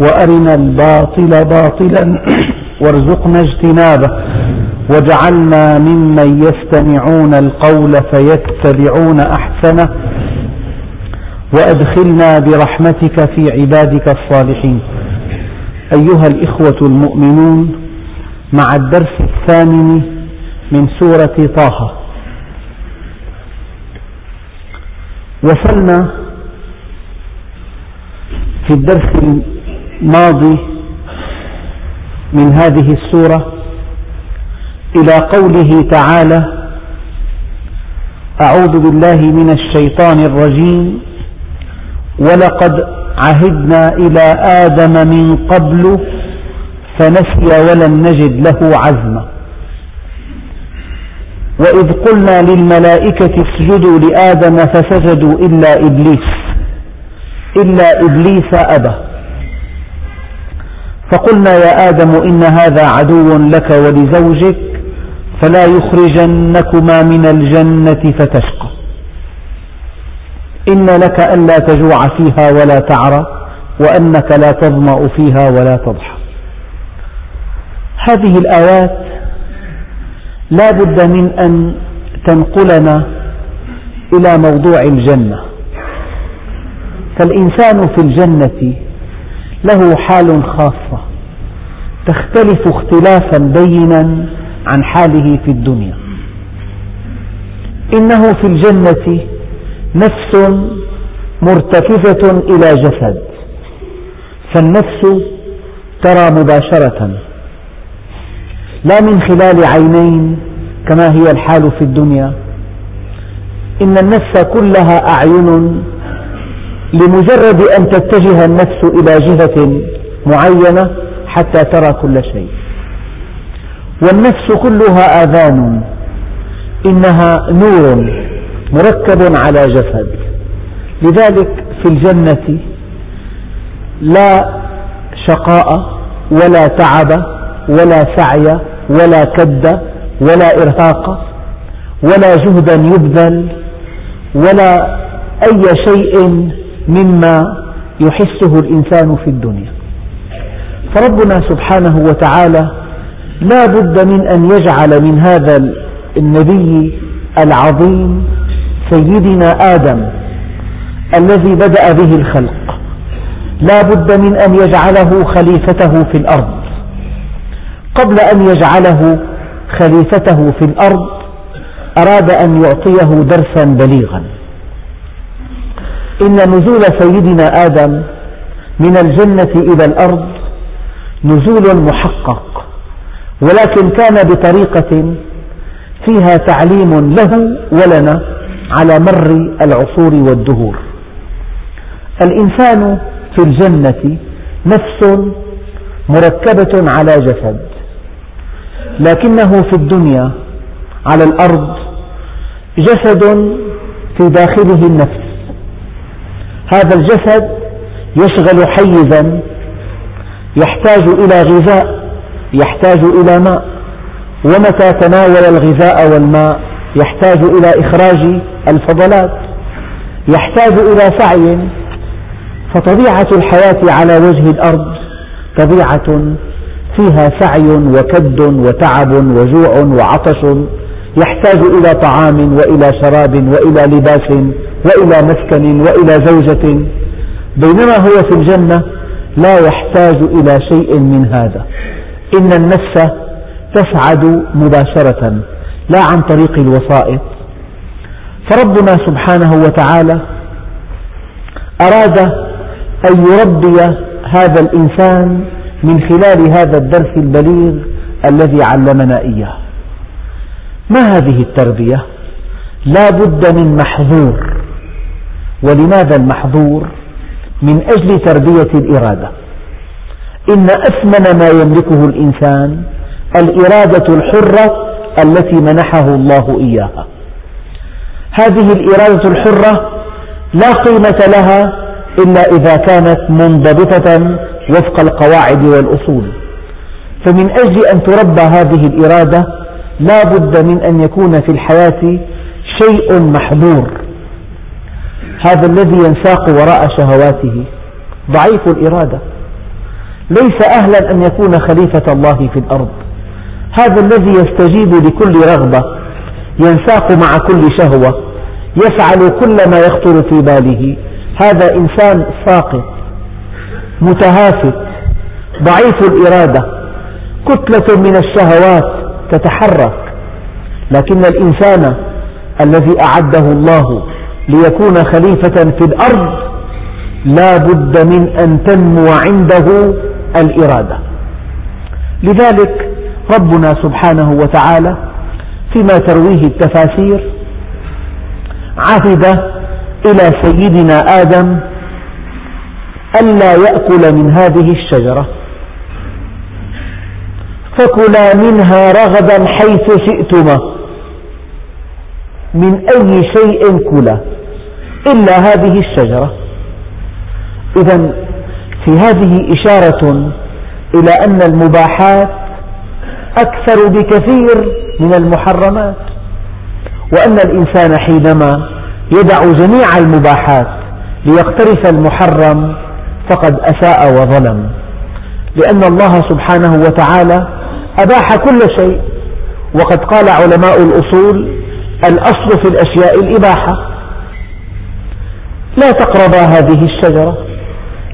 وأرنا الباطل باطلا وارزقنا اجتنابه واجعلنا ممن يستمعون القول فيتبعون أحسنه وأدخلنا برحمتك في عبادك الصالحين. أيها الإخوة المؤمنون مع الدرس الثامن من سورة طه وصلنا في الدرس الماضي من هذه السورة إلى قوله تعالى أعوذ بالله من الشيطان الرجيم ولقد عهدنا إلى آدم من قبل فنسي ولم نجد له عزما. وإذ قلنا للملائكة اسجدوا لآدم فسجدوا إلا إبليس إلا إبليس أبى. فقلنا يا آدم إن هذا عدو لك ولزوجك فلا يخرجنكما من الجنة فتشقى. إن لك ألا تجوع فيها ولا تعرى وأنك لا تظمأ فيها ولا تضحى. هذه الآيات لا بد من أن تنقلنا إلى موضوع الجنة. فالإنسان في الجنة له حال خاصة. تختلف اختلافا بينا عن حاله في الدنيا. إنه في الجنة نفس مرتكزة إلى جسد. فالنفس ترى مباشرة. لا من خلال عينين كما هي الحال في الدنيا. إن النفس كلها أعين لمجرد أن تتجه النفس إلى جهة معينة حتى ترى كل شيء. والنفس كلها آذان. إنها نور مركب على جسد. لذلك في الجنة لا شقاء ولا تعب ولا سعي ولا كد ولا إرهاق ولا جهدا يبذل ولا أي شيء مما يحسه الإنسان في الدنيا. فربنا سبحانه وتعالى لا بد من أن يجعل من هذا النبي العظيم سيدنا آدم الذي بدأ به الخلق. لا بد من أن يجعله خليفته في الأرض. قبل أن يجعله خليفته في الأرض أراد أن يعطيه درسا بليغا. إن نزول سيدنا آدم من الجنة إلى الأرض نزول محقق ولكن كان بطريقة فيها تعليم له ولنا على مر العصور والدهور. الإنسان في الجنة نفس مركبة على جسد لكنه في الدنيا على الأرض جسد في داخله النفس. هذا الجسد يشغل حيزا يحتاج إلى غذاء يحتاج إلى ماء. ومتى تناول الغذاء والماء؟ يحتاج إلى إخراج الفضلات. يحتاج إلى سعي. فطبيعة الحياة على وجه الأرض طبيعة فيها سعي وكد وتعب وجوع وعطش. يحتاج إلى طعام وإلى شراب وإلى لباس وإلى مسكن وإلى زوجة. بينما هو في الجنة لا يحتاج إلى شيء من هذا. إن النفس تسعد مباشرة لا عن طريق الوسائط فربنا سبحانه وتعالى أراد أن يربي هذا الإنسان من خلال هذا الدرس البليغ الذي علمنا إياه. ما هذه التربية؟ لا بد من محظور ولماذا المحظور؟ من أجل تربية الإرادة إن أثمن ما يملكه الإنسان الإرادة الحرة التي منحه الله إياها هذه الإرادة الحرة لا قيمة لها إلا إذا كانت منضبطة وفق القواعد والأصول فمن أجل أن تربى هذه الإرادة لا بد من أن يكون في الحياة شيء محظور هذا الذي ينساق وراء شهواته. ضعيف الإرادة. ليس أهلا أن يكون خليفة الله في الأرض. هذا الذي يستجيب لكل رغبة. ينساق مع كل شهوة. يفعل كل ما يخطر في باله. هذا إنسان ساقط. متهافت. ضعيف الإرادة. كتلة من الشهوات. تتحرك لكن الإنسان الذي أعده الله ليكون خليفة في الأرض لا بد من أن تنمو عنده الإرادة. لذلك ربنا سبحانه وتعالى فيما ترويه التفاسير عهد إلى سيدنا آدم ألا يأكل من هذه الشجرة. فكلا منها رغدا حيث شئتما. من أي شيء كلا؟ إلا هذه الشجرة. إذا في هذه إشارة إلى أن المباحات أكثر بكثير من المحرمات وأن الإنسان حينما يدع جميع المباحات ليقترف المحرم فقد أساء وظلم. لأن الله سبحانه وتعالى أباح كل شيء. وقد قال علماء الأصول الأصل في الأشياء الإباحة. لا تقربا هذه الشجرة.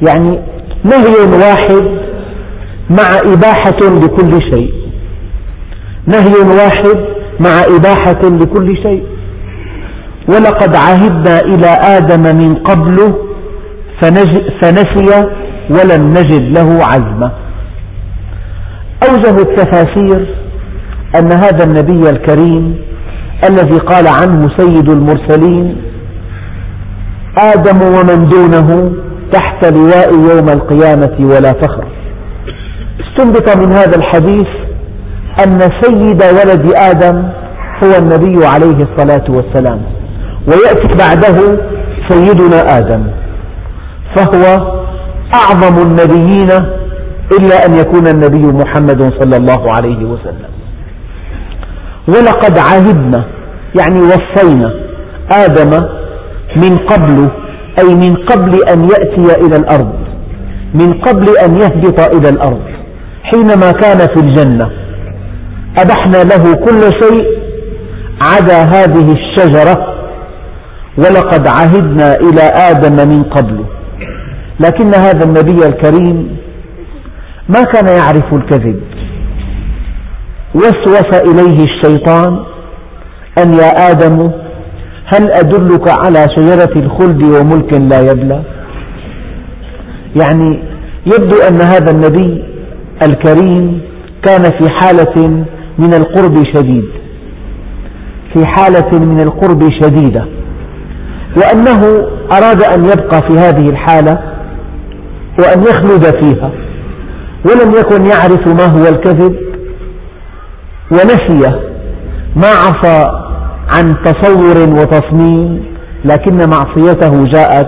يعني نهي واحد مع إباحة لكل شيء. نهي واحد مع إباحة لكل شيء. ولقد عهدنا إلى آدم من قبل فنسي ولم نجد له عزما. أوجه التفاسير أن هذا النبي الكريم الذي قال عنه سيد المرسلين آدم ومن دونه تحت لواء يوم القيامة ولا فخر. استنبط من هذا الحديث أن سيد ولد آدم هو النبي عليه الصلاة والسلام ويأتي بعده سيدنا آدم فهو أعظم النبيين إلا أن يكون النبي محمد صلى الله عليه وسلم. ولقد عهدنا يعني وصينا آدم من قبل أي من قبل أن يأتي إلى الأرض من قبل أن يهبط إلى الأرض حينما كان في الجنة. أبحنا له كل شيء عدا هذه الشجرة ولقد عهدنا إلى آدم من قبل. لكن هذا النبي الكريم ما كان يعرف الكذب؟ وسوس إليه الشيطان أن يا آدم هل أدلك على شجرة الخلد وملك لا يبلى؟ يعني يبدو أن هذا النبي الكريم كان في حالة من القرب شديد. في حالة من القرب شديدة. وأنه أراد أن يبقى في هذه الحالة وأن يخلد فيها. ولم يكن يعرف ما هو الكذب ونسي ما عصى عن تصور وتصميم لكن معصيته جاءت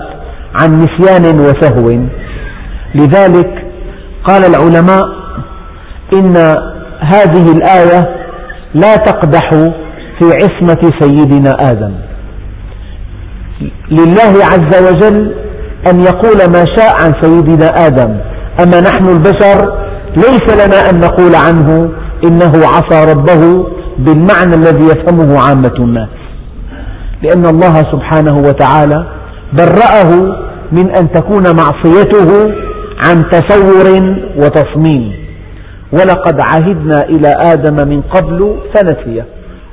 عن نسيان وسهو. لذلك قال العلماء إن هذه الآية لا تقدح في عصمة سيدنا آدم. لله عز وجل أن يقول ما شاء عن سيدنا آدم. أما نحن البشر ليس لنا أن نقول عنه إنه عصى ربه بالمعنى الذي يفهمه عامة الناس لأن الله سبحانه وتعالى برأه من أن تكون معصيته عن تصور وتصميم. ولقد عهدنا إلى آدم من قبل فنسي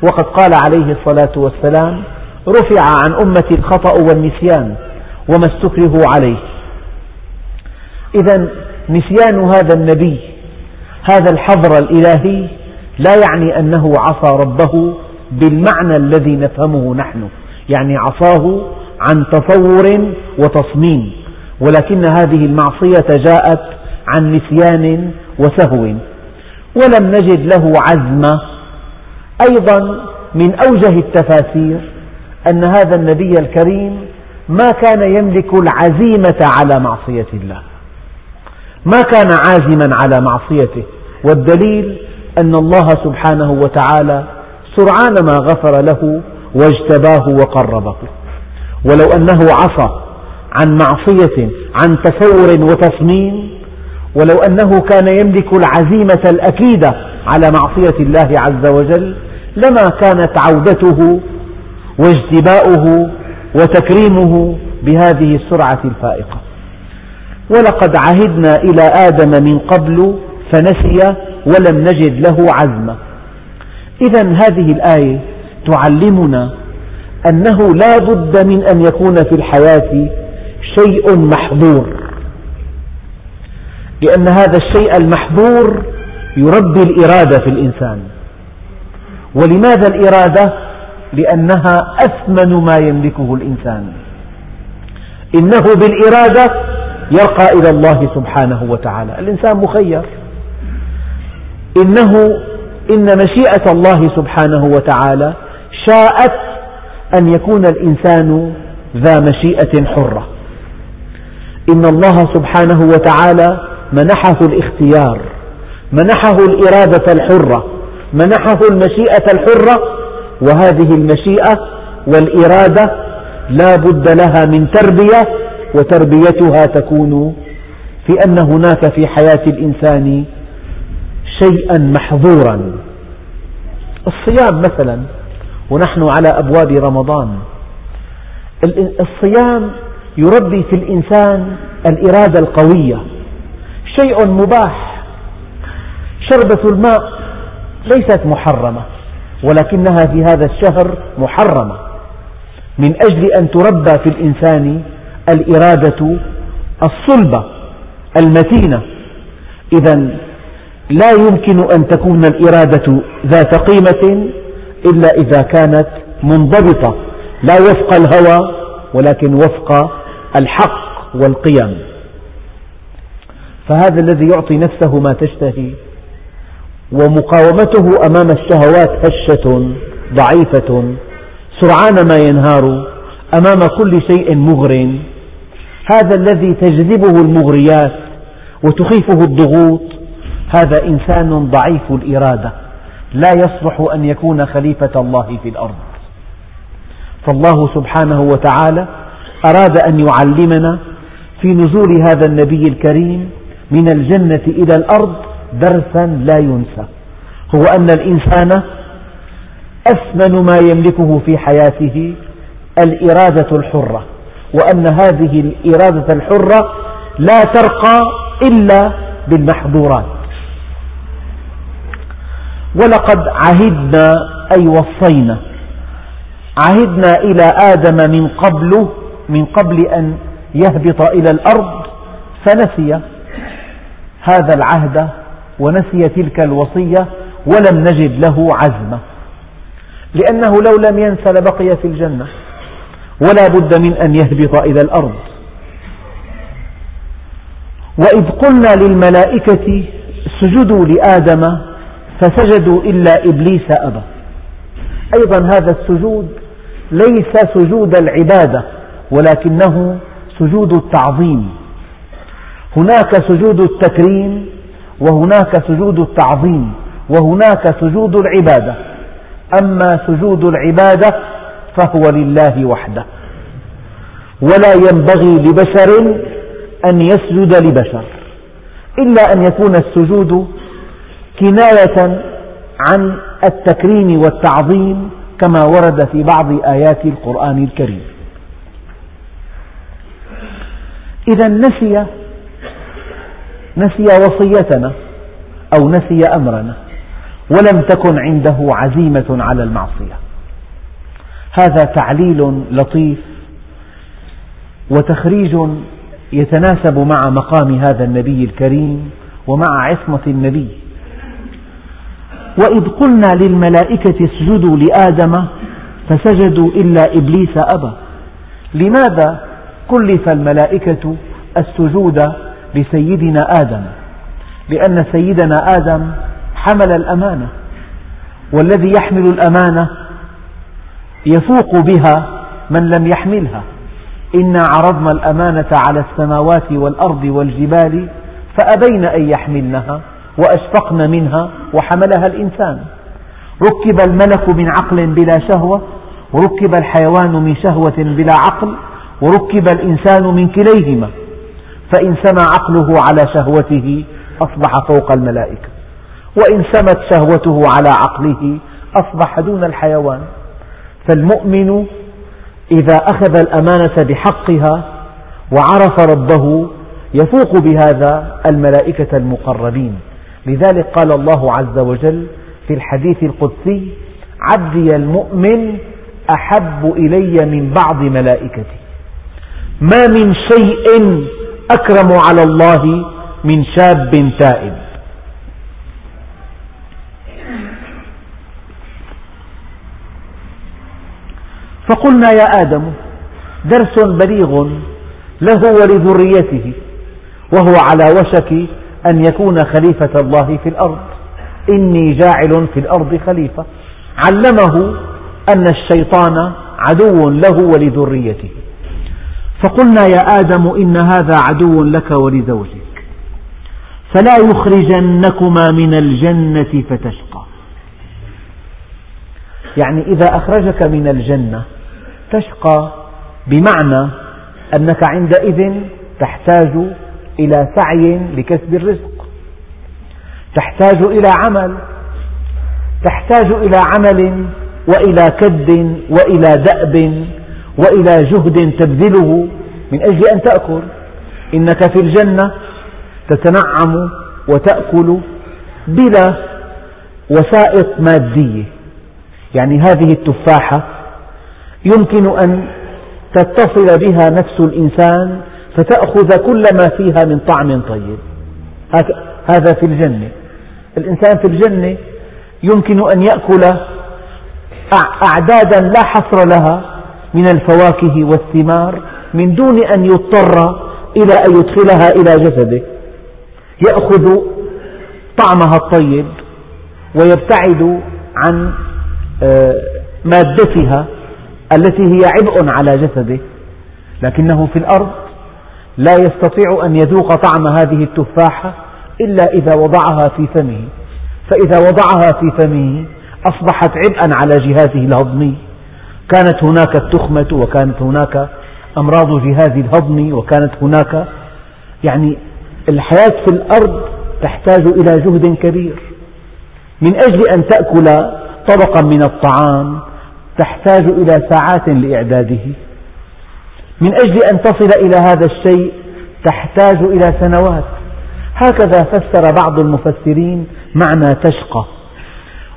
وقد قال عليه الصلاة والسلام رفع عن أمتي الخطأ والنسيان وما استكرهوا عليه. إذا نسيان هذا النبي هذا الحظر الإلهي لا يعني أنه عصى ربه بالمعنى الذي نفهمه نحن يعني عصاه عن تصور وتصميم ولكن هذه المعصية جاءت عن نسيان وسهو ولم نجد له عزما أيضا من أوجه التفاسير أن هذا النبي الكريم ما كان يملك العزيمة على معصية الله. ما كان عازما على معصيته والدليل أن الله سبحانه وتعالى سرعان ما غفر له واجتباه وقربه. ولو أنه عصى عن معصية عن تصور وتصميم ولو أنه كان يملك العزيمة الأكيدة على معصية الله عز وجل لما كانت عودته واجتباؤه وتكريمه بهذه السرعة الفائقة. ولقد عهدنا إلى آدم من قبل فنسي ولم نجد له عزما إذا هذه الآية تعلمنا أنه لا بد من أن يكون في الحياة شيء محظور. لأن هذا الشيء المحظور يربي الإرادة في الإنسان. ولماذا الإرادة؟ لأنها أثمن ما يملكه الإنسان. إنه بالإرادة يرقى إلى الله سبحانه وتعالى. الإنسان مخير. إنه إن مشيئة الله سبحانه وتعالى شاءت أن يكون الإنسان ذا مشيئة حرة. إن الله سبحانه وتعالى منحه الاختيار منحه الإرادة الحرة منحه المشيئة الحرة وهذه المشيئة والإرادة لا بد لها من تربية وتربيتها تكون في أن هناك في حياة الإنسان شيئا محظورا. الصيام مثلا ونحن على أبواب رمضان. الصيام يربي في الإنسان الإرادة القوية. شيء مباح. شربة الماء ليست محرمة ولكنها في هذا الشهر محرمة. من أجل أن تربى في الإنسان الإرادة الصلبة المتينة. إذا لا يمكن أن تكون الإرادة ذات قيمة إلا إذا كانت منضبطة لا وفق الهوى ولكن وفق الحق والقيم. فهذا الذي يعطي نفسه ما تشتهي ومقاومته أمام الشهوات هشة ضعيفة سرعان ما ينهار أمام كل شيء مغر هذا الذي تجذبه المغريات وتخيفه الضغوط هذا إنسان ضعيف الإرادة لا يصلح أن يكون خليفة الله في الأرض. فالله سبحانه وتعالى أراد أن يعلمنا في نزول هذا النبي الكريم من الجنة إلى الأرض درسا لا ينسى. هو أن الإنسان أثمن ما يملكه في حياته الإرادة الحرة. وأن هذه الإرادة الحرة لا ترقى إلا بالمحظورات. ولقد عهدنا أي وصينا عهدنا إلى آدم من قبل من قبل أن يهبط إلى الأرض فنسي هذا العهد ونسي تلك الوصية ولم نجد له عزما. لأنه لو لم ينس لبقي في الجنة. ولا بد من أن يهبط إلى الأرض. وإذ قلنا للملائكة اسجدوا لآدم فسجدوا إلا إبليس أبى. أيضا هذا السجود ليس سجود العبادة ولكنه سجود التعظيم. هناك سجود التكريم وهناك سجود التعظيم وهناك سجود العبادة. أما سجود العبادة فهو لله وحده. ولا ينبغي لبشر أن يسجد لبشر إلا أن يكون السجود كناية عن التكريم والتعظيم كما ورد في بعض آيات القرآن الكريم. إذا نسي نسي وصيتنا أو نسي أمرنا ولم تكن عنده عزيمة على المعصية. هذا تعليل لطيف وتخريج يتناسب مع مقام هذا النبي الكريم ومع عصمة النبي. وإذ قلنا للملائكة اسجدوا لآدم فسجدوا إلا إبليس أبى. لماذا كلف الملائكة السجود لسيدنا آدم؟ لأن سيدنا آدم حمل الأمانة والذي يحمل الأمانة يفوق بها من لم يحملها. إنا عرضنا الأمانة على السماوات والأرض والجبال فأبين أن يحملنها وأشفقن منها وحملها الإنسان. ركب الملك من عقل بلا شهوة وركب الحيوان من شهوة بلا عقل وركب الإنسان من كليهما. فإن سمى عقله على شهوته أصبح فوق الملائكة وإن سمت شهوته على عقله أصبح دون الحيوان. فالمؤمن إذا أخذ الأمانة بحقها وعرف ربه يفوق بهذا الملائكة المقربين. لذلك قال الله عز وجل في الحديث القدسي عبدي المؤمن أحب إلي من بعض ملائكتي. ما من شيء أكرم على الله من شاب تائب. فقلنا يا آدم درس بليغ له ولذريته وهو على وشك أن يكون خليفة الله في الأرض. إني جاعل في الأرض خليفة. علمه أن الشيطان عدو له ولذريته. فقلنا يا آدم إن هذا عدو لك ولزوجك. فلا يخرجنكما من الجنة فتشقى. يعني إذا أخرجك من الجنة تشقى بمعنى أنك عندئذ تحتاج إلى سعي لكسب الرزق. تحتاج إلى عمل تحتاج إلى عمل وإلى كد وإلى دأب وإلى جهد تبذله من أجل أن تأكل. إنك في الجنة تتنعم وتأكل بلا وسائط مادية. يعني هذه التفاحة يمكن أن تتصل بها نفس الإنسان فتأخذ كل ما فيها من طعم طيب. هذا في الجنة الإنسان في الجنة يمكن أن يأكل أعدادا لا حصر لها من الفواكه والثمار من دون أن يضطر إلى أن يدخلها إلى جسده. يأخذ طعمها الطيب ويبتعد عن آه، مادتها التي هي عبء على جسده لكنه في الأرض لا يستطيع أن يذوق طعم هذه التفاحة إلا إذا وضعها في فمه. فإذا وضعها في فمه أصبحت عبئا على جهازه الهضمي. كانت هناك التخمة وكانت هناك أمراض جهاز الهضم وكانت هناك يعني الحياة في الأرض تحتاج إلى جهد كبير. من أجل أن تأكل طبقا من الطعام تحتاج إلى ساعات لإعداده. من أجل أن تصل إلى هذا الشيء تحتاج إلى سنوات. هكذا فسر بعض المفسرين معنى تشقى.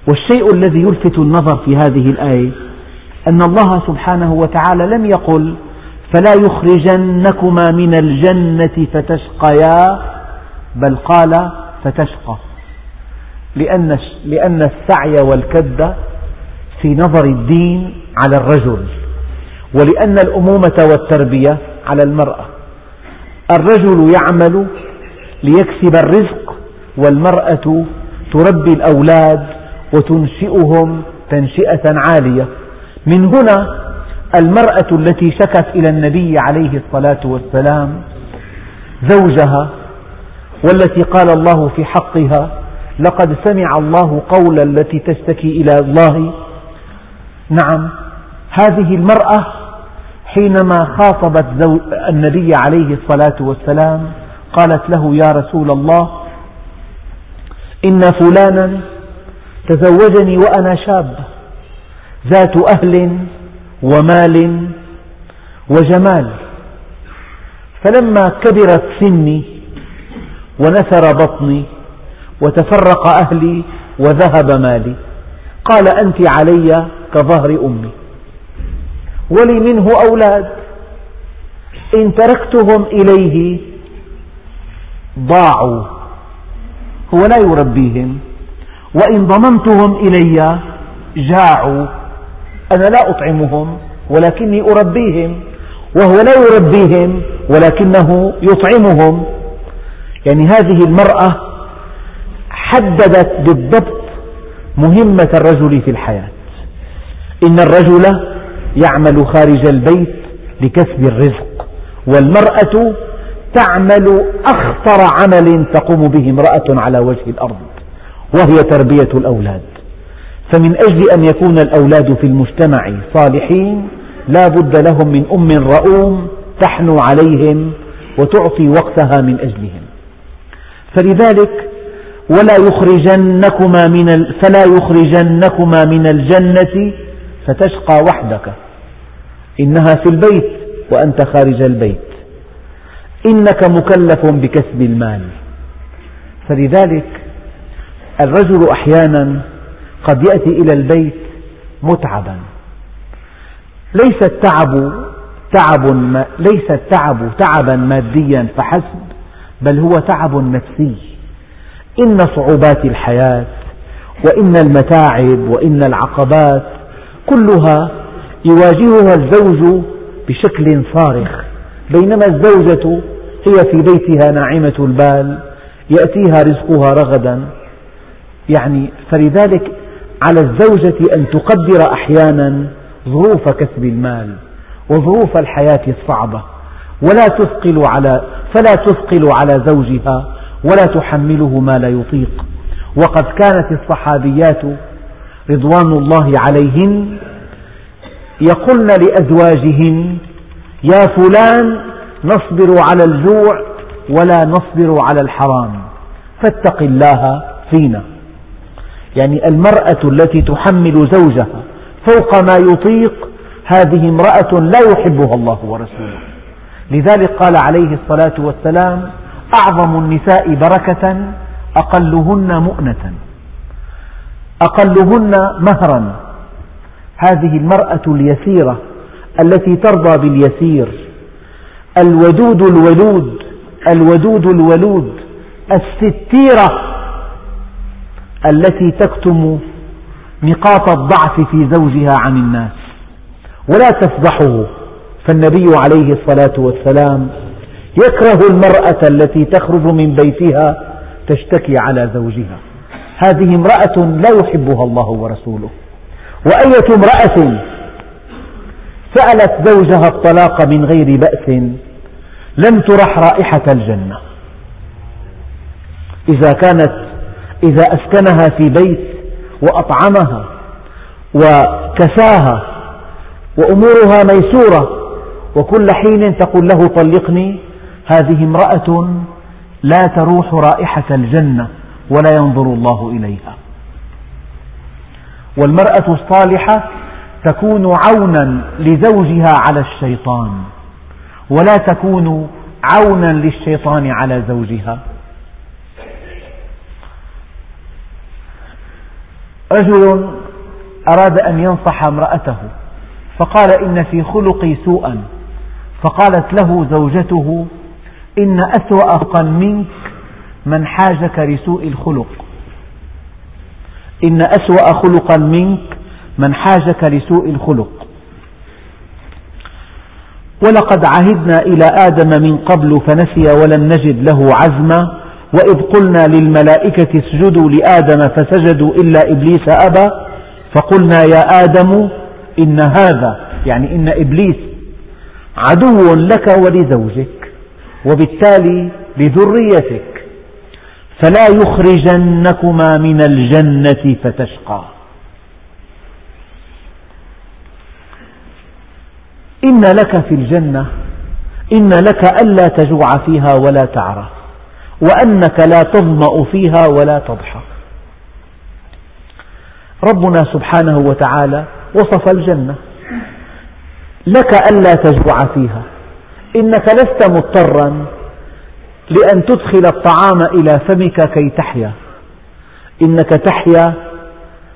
والشيء الذي يلفت النظر في هذه الآية أن الله سبحانه وتعالى لم يقل فلا يخرجنكما من الجنة فتشقيا بل قال فتشقى. لأن السعي والكد في نظر الدين على الرجل ولأن الأمومة والتربية على المرأة. الرجل يعمل ليكسب الرزق والمرأة تربي الأولاد وتنشئهم تنشئة عالية. من هنا المرأة التي شكت إلى النبي عليه الصلاة والسلام زوجها والتي قال الله في حقها لقد سمع الله قول التي تشتكي إلى الله نعم. هذه المرأة حينما خاطبت النبي عليه الصلاة والسلام قالت له يا رسول الله إن فلانا تزوجني وأنا شابة ذات أهل ومال وجمال. فلما كبرت سني ونثر بطني وتفرق أهلي وذهب مالي. قال أنت علي كظهر أمي. ولي منه أولاد. إن تركتهم إليه ضاعوا. هو لا يربيهم. وإن ضممتهم إلي جاعوا. أنا لا أطعمهم ولكني أربيهم. وهو لا يربيهم ولكنه يطعمهم. يعني هذه المرأة حددت بالضبط مهمة الرجل في الحياة. إن الرجل يعمل خارج البيت لكسب الرزق والمرأة تعمل أخطر عمل تقوم به امرأة على وجه الأرض وهي تربية الأولاد. فمن أجل أن يكون الأولاد في المجتمع صالحين لا بد لهم من أم رؤوم تحنو عليهم وتعطي وقتها من أجلهم. فلذلك ولا يخرجنكما من فلا يخرجنكما من الجنة فتشقى وحدك. إنها في البيت وأنت خارج البيت. إنك مكلف بكسب المال. فلذلك الرجل أحيانا قد يأتي إلى البيت متعبا. ليس التعب تعب ليس التعب تعبا ماديا فحسب بل هو تعب نفسي. إن صعوبات الحياة وإن المتاعب وإن العقبات كلها يواجهها الزوج بشكل صارخ. بينما الزوجة هي في بيتها ناعمة البال يأتيها رزقها رغدا. يعني فلذلك على الزوجة أن تقدر أحيانا ظروف كسب المال وظروف الحياة الصعبة. ولا تثقل على فلا تثقل على زوجها ولا تحمله ما لا يطيق. وقد كانت الصحابيات رضوان الله عليهن يقولن لأزواجهن يا فلان نصبر على الجوع ولا نصبر على الحرام فاتق الله فينا يعني المرأة التي تحمل زوجها فوق ما يطيق هذه امرأة لا يحبها الله ورسوله. لذلك قال عليه الصلاة والسلام أعظم النساء بركة أقلهن مؤنة. أقلهن مهرا. هذه المرأة اليسيرة التي ترضى باليسير. الودود الولود الودود الولود الستيرة التي تكتم نقاط الضعف في زوجها عن الناس. ولا تفضحه. فالنبي عليه الصلاة والسلام يكره المرأة التي تخرج من بيتها تشتكي على زوجها. هذه امرأة لا يحبها الله ورسوله. وأية امرأة سألت زوجها الطلاق من غير بأس لم ترح رائحة الجنة. إذا كانت إذا أسكنها في بيت وأطعمها وكساها وأمورها ميسورة وكل حين تقول له طلقني هذه امرأة لا تروح رائحة الجنة ولا ينظر الله إليها. والمرأة الصالحة تكون عونا لزوجها على الشيطان ولا تكون عونا للشيطان على زوجها. رجل أراد أن ينصح امرأته فقال إن في خلقي سوءا فقالت له زوجته إن أسوأ منك من حاجك لسوء الخلق. إن أسوأ خلقا منك من حاجك لسوء الخلق. ولقد عهدنا إلى آدم من قبل فنسي ولم نجد له عزما وإذ قلنا للملائكة اسجدوا لآدم فسجدوا إلا إبليس أبى فقلنا يا آدم إن هذا يعني إن إبليس عدو لك ولزوجك. وبالتالي لذريتك فلا يخرجنكما من الجنة فتشقى. إن لك في الجنة إن لك ألا تجوع فيها ولا تعرى وأنك لا تظمأ فيها ولا تضحى. ربنا سبحانه وتعالى وصف الجنة لك ألا تجوع فيها. إنك لست مضطرا لأن تدخل الطعام إلى فمك كي تحيا. إنك تحيا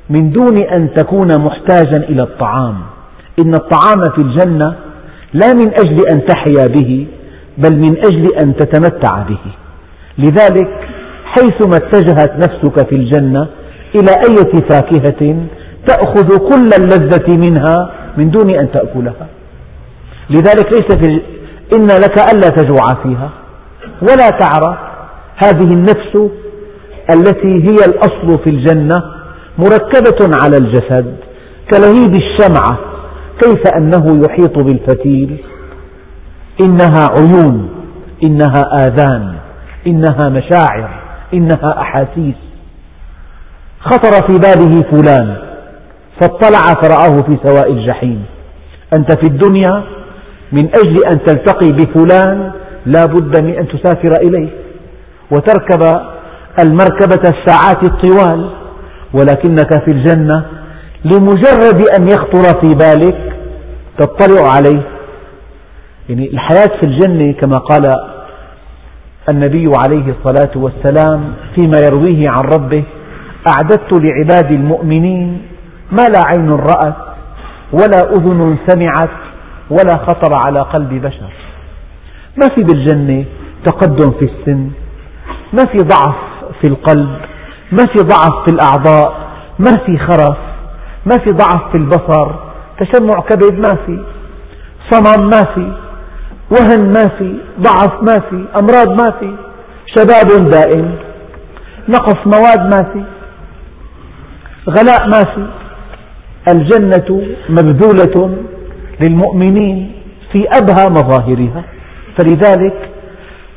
من دون أن تكون محتاجا إلى الطعام. إن الطعام في الجنة لا من أجل أن تحيا به بل من أجل أن تتمتع به. لذلك حيثما اتجهت نفسك في الجنة إلى أية فاكهة تأخذ كل اللذة منها من دون أن تأكلها. لذلك ليس في إن لك ألا تجوع فيها ولا تعرى هذه النفس التي هي الأصل في الجنة مركبة على الجسد كلهيب الشمعة كيف أنه يحيط بالفتيل إنها عيون إنها آذان إنها مشاعر إنها أحاسيس. خطر في باله فلان فاطلع فرآه في سواء الجحيم. أنت في الدنيا من أجل أن تلتقي بفلان لا بد من أن تسافر إليه وتركب المركبة الساعات الطوال ولكنك في الجنة لمجرد أن يخطر في بالك تطلع عليه. يعني الحياة في الجنة كما قال النبي عليه الصلاة والسلام فيما يرويه عن ربه أعددت لعبادي المؤمنين ما لا عين رأت ولا أذن سمعت ولا خطر على قلب بشر. ما في بالجنة تقدم في السن ما في ضعف في القلب ما في ضعف في الأعضاء ما في خرف ما في ضعف في البصر تشمع كبد ما في صمم ما في وهن ما في ضعف ما في أمراض ما في شباب دائم نقص مواد ما في غلاء ما في الجنة مبذولة للمؤمنين في أبهى مظاهرها. فلذلك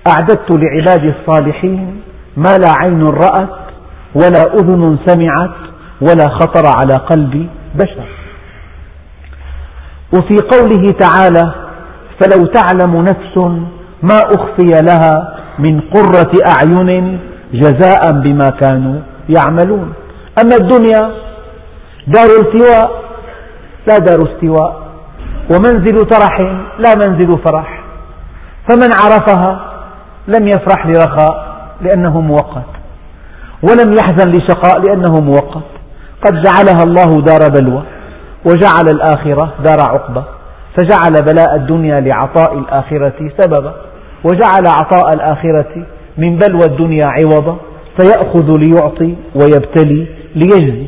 أعددت لعبادي الصالحين ما لا عين رأت ولا أذن سمعت ولا خطر على قلب بشر. وفي قوله تعالى فلو تعلم نفس ما أخفي لها من قرة أعين جزاء بما كانوا يعملون. أما الدنيا دار التواء لا دار استواء. ومنزل ترح لا منزل فرح. فمن عرفها لم يفرح لرخاء لأنه مؤقت ولم يحزن لشقاء لأنه مؤقت قد جعلها الله دار بلوى وجعل الآخرة دار عقبة فجعل بلاء الدنيا لعطاء الآخرة سببا. وجعل عطاء الآخرة من بلوى الدنيا عوضا. فيأخذ ليعطي ويبتلي ليجزي.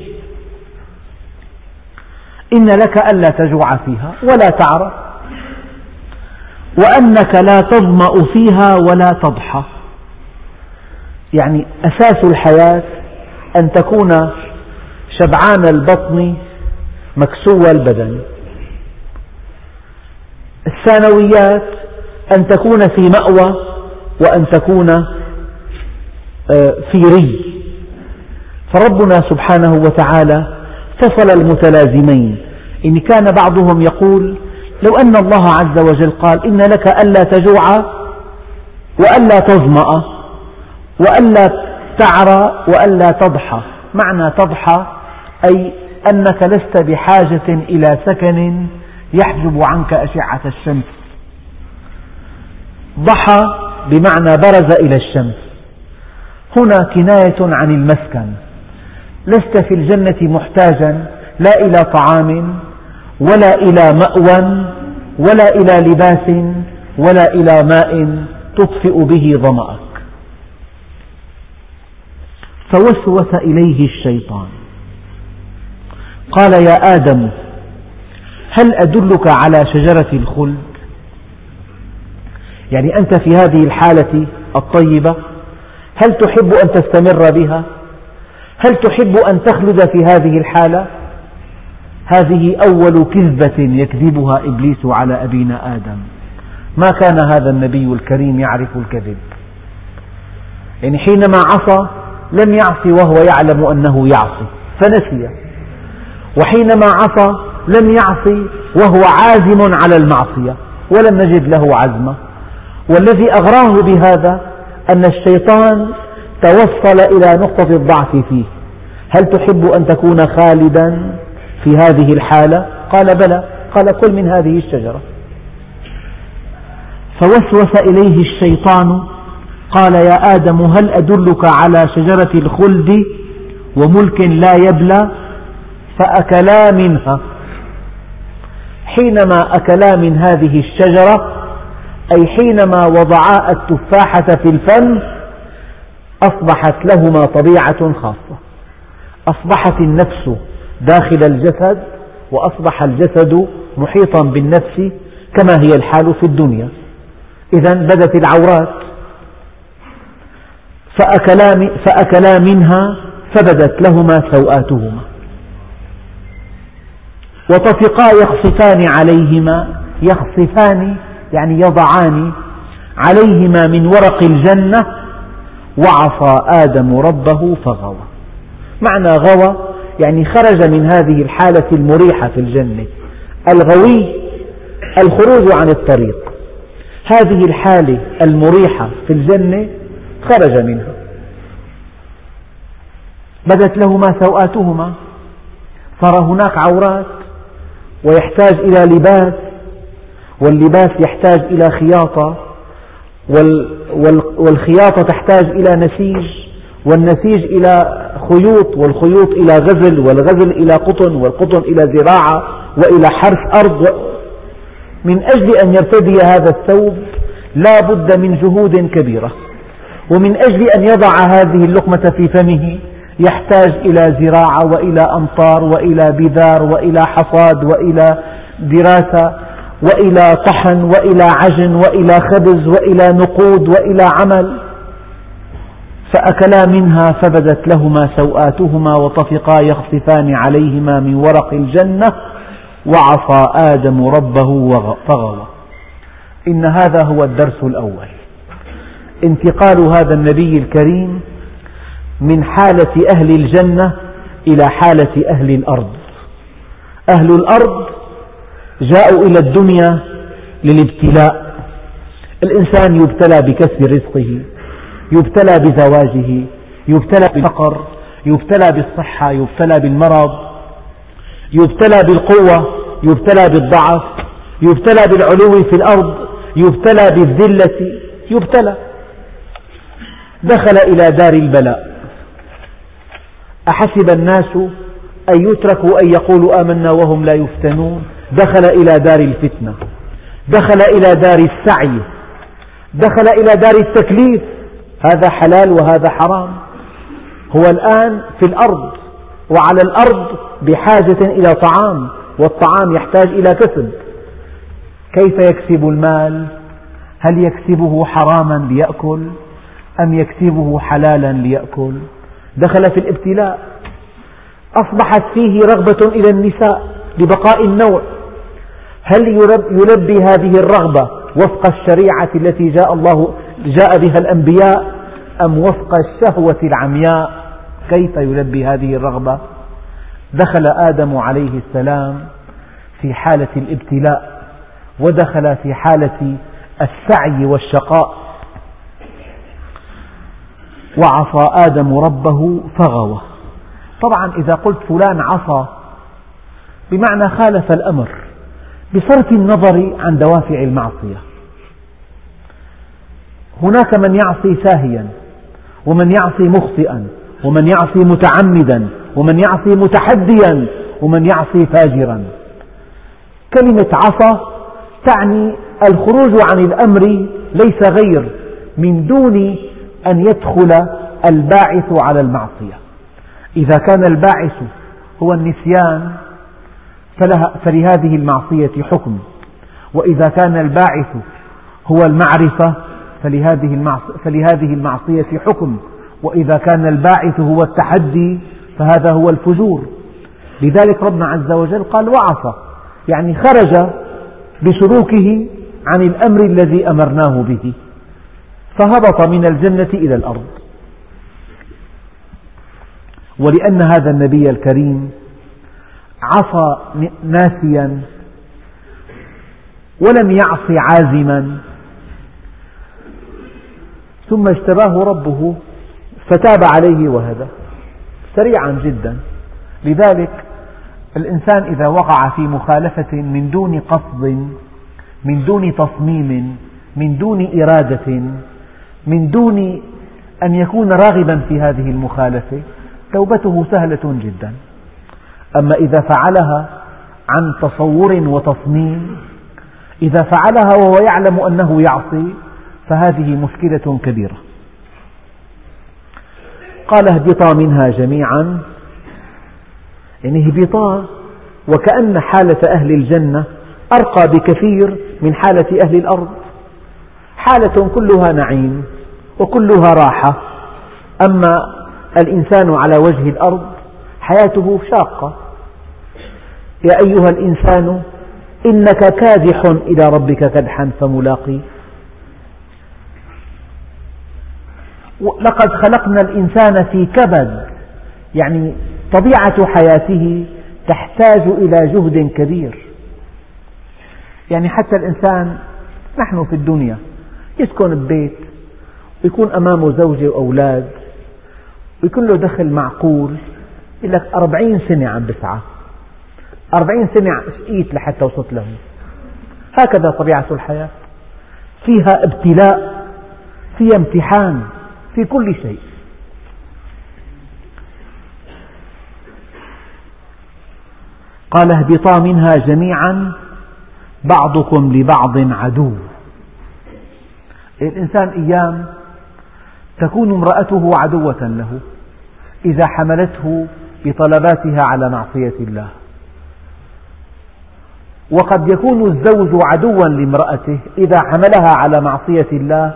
إن لك ألا تجوع فيها ولا تعرى وأنك لا تظمأ فيها ولا تضحى. يعني أساس الحياة أن تكون شبعان البطن مكسو البدن. الثانويات أن تكون في مأوى وأن تكون آه، في ري. فربنا سبحانه وتعالى فصل المتلازمين. إن كان بعضهم يقول لو أن الله عز وجل قال إن لك ألا تجوع وألا تظمأ وألا تعرى وألا تضحى. معنى تضحى أي أنك لست بحاجة إلى سكن يحجب عنك أشعة الشمس. ضحى بمعنى برز إلى الشمس. هنا كناية عن المسكن. لست في الجنة محتاجا لا إلى طعام ولا إلى مأوى ولا إلى لباس ولا إلى ماء تطفئ به ظمأك. فوسوس إليه الشيطان. قال يا آدم هل أدلك على شجرة الخلد؟ يعني أنت في هذه الحالة الطيبة هل تحب أن تستمر بها؟ هل تحب أن تخلد في هذه الحالة؟ هذه أول كذبة يكذبها إبليس على أبينا آدم. ما كان هذا النبي الكريم يعرف الكذب؟ يعني حينما عصى لم يعصي وهو يعلم أنه يعصي فنسي. وحينما عصى لم يعصي وهو عازم على المعصية ولم نجد له عزما. والذي أغراه بهذا أن الشيطان توصل إلى نقطة الضعف فيه. هل تحب أن تكون خالدا في هذه الحالة؟ قال بلى. قال كل من هذه الشجرة. فوسوس إليه الشيطان. قال يا آدم هل أدلك على شجرة الخلد وملك لا يبلى؟ فأكلا منها. حينما أكلا من هذه الشجرة أي حينما وضعا التفاحة في الفم أصبحت لهما طبيعة خاصة. أصبحت النفس داخل الجسد وأصبح الجسد محيطا بالنفس كما هي الحال في الدنيا. إذا بدت العورات. فأكلا, فأكلا منها فبدت لهما سوآتهما. وطفقا يخصفان عليهما يخصفان يعني يضعان عليهما من ورق الجنة وعصى آدم ربه فغوى. معنى غوى يعني خرج من هذه الحالة المريحة في الجنة. الغوي الخروج عن الطريق. هذه الحالة المريحة في الجنة خرج منها. بدت لهما سوآتهما. صار هناك عورات ويحتاج إلى لباس واللباس يحتاج إلى خياطة والخياطة تحتاج إلى نسيج والنسيج إلى خيوط والخيوط إلى غزل والغزل إلى قطن والقطن إلى زراعة وإلى حرث أرض. من أجل أن يرتدي هذا الثوب لا بد من جهود كبيرة. ومن أجل أن يضع هذه اللقمة في فمه يحتاج إلى زراعة وإلى أمطار وإلى بذار وإلى حصاد وإلى دراسة. وإلى طحن وإلى عجن وإلى خبز وإلى نقود وإلى عمل. فأكلا منها فبدت لهما سوآتهما وطفقا يخصفان عليهما من ورق الجنة وعصى آدم ربه فغوى إن هذا هو الدرس الأول. انتقال هذا النبي الكريم من حالة أهل الجنة إلى حالة أهل الأرض. أهل الأرض جاءوا إلى الدنيا للابتلاء. الإنسان يبتلى بكسب رزقه يبتلى بزواجه يبتلى بالفقر يبتلى بالصحة يبتلى بالمرض يبتلى بالقوة يبتلى بالضعف يبتلى بالعلو في الأرض يبتلى بالذلة يبتلى. دخل إلى دار البلاء. أحسب الناس أن يتركوا أن يقولوا آمنا وهم لا يفتنون. دخل إلى دار الفتنة دخل إلى دار السعي دخل إلى دار التكليف. هذا حلال وهذا حرام. هو الآن في الأرض وعلى الأرض بحاجة إلى طعام والطعام يحتاج إلى كسب. كيف يكسب المال؟ هل يكسبه حراما ليأكل أم يكسبه حلالا ليأكل؟ دخل في الابتلاء. أصبحت فيه رغبة إلى النساء لبقاء النوع. هل يلبي هذه الرغبة وفق الشريعة التي جاء الله جاء بها الأنبياء أم وفق الشهوة العمياء؟ كيف يلبي هذه الرغبة؟ دخل آدم عليه السلام في حالة الابتلاء ودخل في حالة السعي والشقاء. وعصى آدم ربه فغوى. طبعا إذا قلت فلان عصى بمعنى خالف الأمر. بصرف النظر عن دوافع المعصية. هناك من يعصي ساهيا ومن يعصي مخطئا ومن يعصي متعمدا ومن يعصي متحديا ومن يعصي فاجرا. كلمة عصى تعني الخروج عن الأمر ليس غير من دون أن يدخل الباعث على المعصية. إذا كان الباعث هو النسيان فلهذه المعصية حكم. وإذا كان الباعث هو المعرفة فلهذه المعصية حكم. وإذا كان الباعث هو التحدي فهذا هو الفجور. لذلك ربنا عز وجل قال وعصى. يعني خرج بسلوكه عن الأمر الذي أمرناه به. فهبط من الجنة إلى الأرض. ولأن هذا النبي الكريم عصى ناسيا ولم يعص عازما. ثم اجتباه ربه فتاب عليه وهدى سريعا جدا. لذلك الإنسان إذا وقع في مخالفة من دون قصد من دون تصميم من دون إرادة من دون أن يكون راغبا في هذه المخالفة توبته سهلة جدا. أما إذا فعلها عن تصور وتصميم إذا فعلها وهو يعلم أنه يعصي فهذه مشكلة كبيرة. قال اهبطا منها جميعا. يعني اهبطا وكأن حالة أهل الجنة أرقى بكثير من حالة أهل الأرض. حالة كلها نعيم وكلها راحة. أما الإنسان على وجه الأرض حياته شاقة. يا أيها الإنسان إنك كادح إلى ربك كدحا فملاقيه لقد خلقنا الإنسان في كبد يعني طبيعة حياته تحتاج إلى جهد كبير. يعني حتى الإنسان نحن في الدنيا يسكن ببيت ويكون أمامه زوجة وأولاد ويكون له دخل معقول يقول لك أربعين سنة عم بسعى. أربعين سنة شقيت لحتى وصلت له. هكذا طبيعة الحياة. فيها ابتلاء فيها امتحان في كل شيء. قال اهبطا منها جميعا بعضكم لبعض عدو. الإنسان أيام تكون امرأته عدوة له إذا حملته بطلباتها على معصية الله. وقد يكون الزوج عدوا لامرأته إذا حملها على معصية الله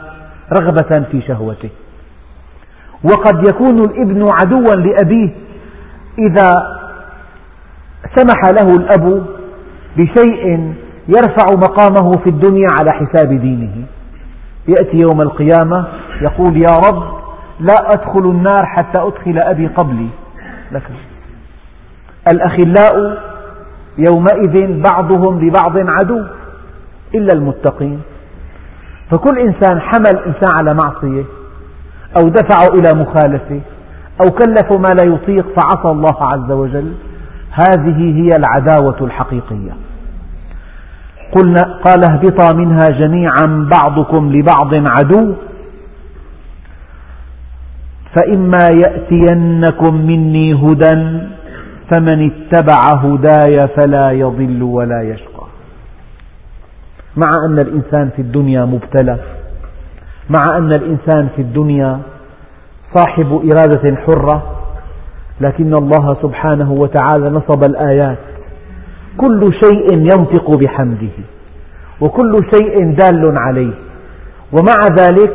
رغبة في شهوته. وقد يكون الابن عدوا لأبيه إذا سمح له الأب بشيء يرفع مقامه في الدنيا على حساب دينه. يأتي يوم القيامة يقول يا رب لا أدخل النار حتى أدخل أبي قبلي. لك. الأخلاء يومئذ بعضهم لبعض عدو إلا المتقين. فكل إنسان حمل إنسان على معصية أو دفعه إلى مخالفة أو كلفه ما لا يطيق فعصى الله عز وجل. هذه هي العداوة الحقيقية. قلنا قال اهبطا منها جميعا بعضكم لبعض عدو. فإما يأتينكم مني هدى فمن اتبع هداي فلا يضل ولا يشقى. مع أن الإنسان في الدنيا مبتلى مع أن الإنسان في الدنيا صاحب إرادة حرة لكن الله سبحانه وتعالى نصب الآيات. كل شيء ينطق بحمده وكل شيء دال عليه. ومع ذلك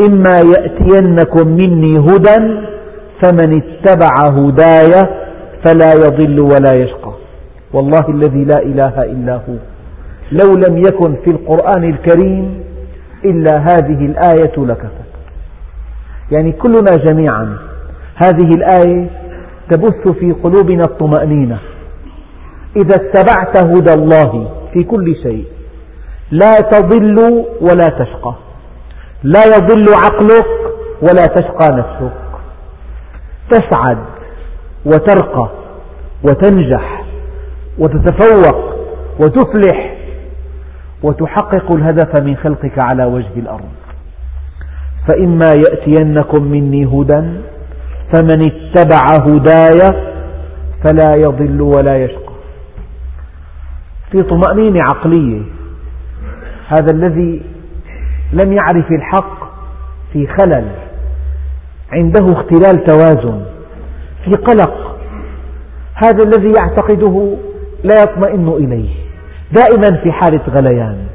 إما يأتينكم مني هدى فمن اتبع هداي فلا يضل ولا يشقى. والله الذي لا إله إلا هو. لو لم يكن في القرآن الكريم إلا هذه الآية لكفت. يعني كلنا جميعا هذه الآية تبث في قلوبنا الطمأنينة. إذا اتبعت هدى الله في كل شيء لا تضل ولا تشقى. لا يضل عقلك ولا تشقى نفسك. تسعد وترقى وتنجح وتتفوق وتفلح وتحقق الهدف من خلقك على وجه الأرض. فإما يأتينكم مني هدى فمن اتبع هداي فلا يضل ولا يشقى. في طمأنينة عقلية هذا الذي لم يعرف الحق في خلل عنده اختلال توازن. في قلق هذا الذي يعتقده لا يطمئن إليه. دائما في حالة غليان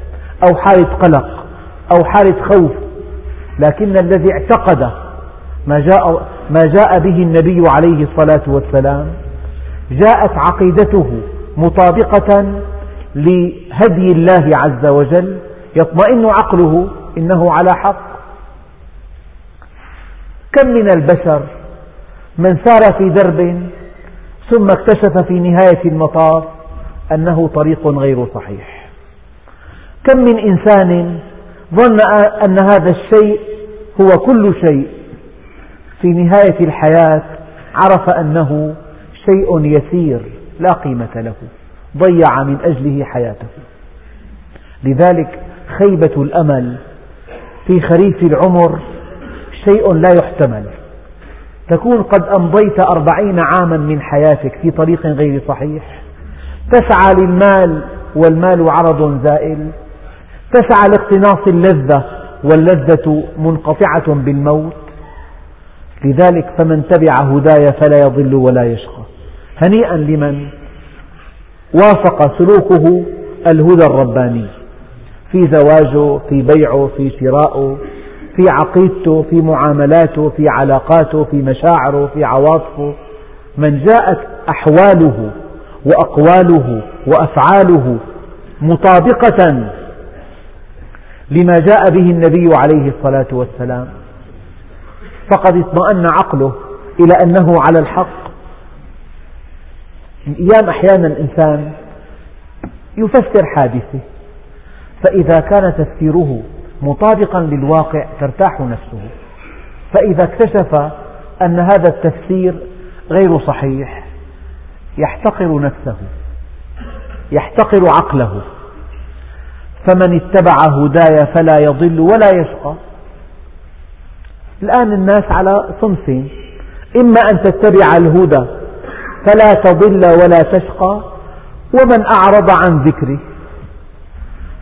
أو حالة قلق أو حالة خوف. لكن الذي اعتقد ما جاء, ما جاء به النبي عليه الصلاة والسلام جاءت عقيدته مطابقة لهدي الله عز وجل يطمئن عقله إنه على حق. كم من البشر من سار في درب ثم اكتشف في نهاية المطاف أنه طريق غير صحيح. كم من إنسان ظن أن هذا الشيء هو كل شيء. في نهاية الحياة عرف أنه شيء يسير لا قيمة له ضيع من أجله حياته. لذلك خيبة الأمل في خريف العمر شيء لا يحتمل. تكون قد أمضيت أربعين عاما من حياتك في طريق غير صحيح. تسعى للمال والمال عرض زائل. تسعى لاقتناص اللذة واللذة منقطعة بالموت. لذلك فمن تبع هداي فلا يضل ولا يشقى. هنيئا لمن؟ وافق سلوكه الهدى الرباني. في زواجه في بيعه في شرائه في عقيدته في معاملاته في علاقاته في مشاعره في عواطفه. من جاءت أحواله وأقواله وأفعاله مطابقة لما جاء به النبي عليه الصلاة والسلام. فقد اطمأن عقله إلى أنه على الحق. أيام أحيانا الإنسان يفسر حادثة فإذا كان تفسيره مطابقا للواقع ترتاح نفسه. فإذا اكتشف أن هذا التفسير غير صحيح يحتقر نفسه يحتقر عقله. فمن اتبع هداي فلا يضل ولا يشقى. الآن الناس على صنفين إما أن تتبع الهدى فلا تضل ولا تشقى ومن أعرض عن ذكري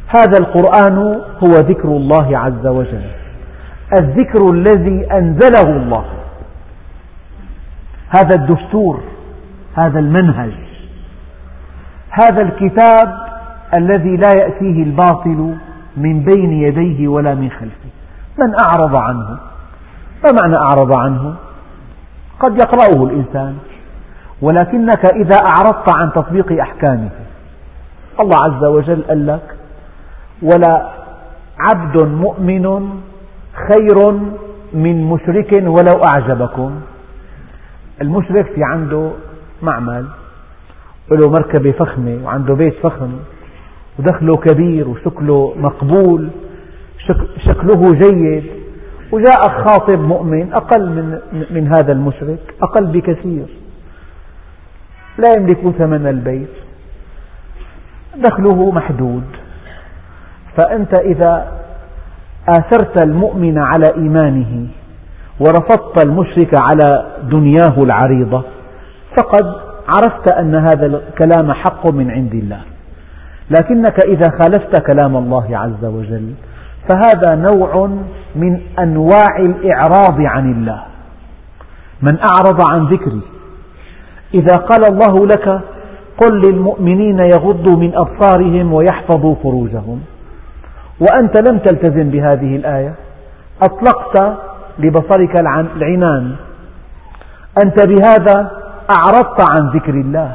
هذا القرآن هو ذكر الله عز وجل. الذكر الذي أنزله الله. هذا الدستور هذا المنهج. هذا الكتاب الذي لا يأتيه الباطل من بين يديه ولا من خلفه. من أعرض عنه؟ ما معنى أعرض عنه؟ قد يقرأه الإنسان. ولكنك إذا أعرضت عن تطبيق أحكامه. الله عز وجل قال لك ولا عبد مؤمن خير من مشرك ولو أعجبكم. المشرك في عنده معمل له مركبة فخمة وعنده بيت فخم ودخله كبير وشكله مقبول شكله جيد. وجاء خاطب مؤمن أقل من, من هذا المشرك أقل بكثير. لا يملك ثمن البيت. دخله محدود. فأنت إذا آثرت المؤمن على إيمانه ورفضت المشرك على دنياه العريضة فقد عرفت أن هذا الكلام حق من عند الله. لكنك إذا خالفت كلام الله عز وجل فهذا نوع من أنواع الإعراض عن الله. من أعرض عن ذكري إذا قال الله لك قل للمؤمنين يغضوا من أبصارهم ويحفظوا فروجهم. وأنت لم تلتزم بهذه الآية. أطلقت لبصرك العنان. أنت بهذا أعرضت عن ذكر الله.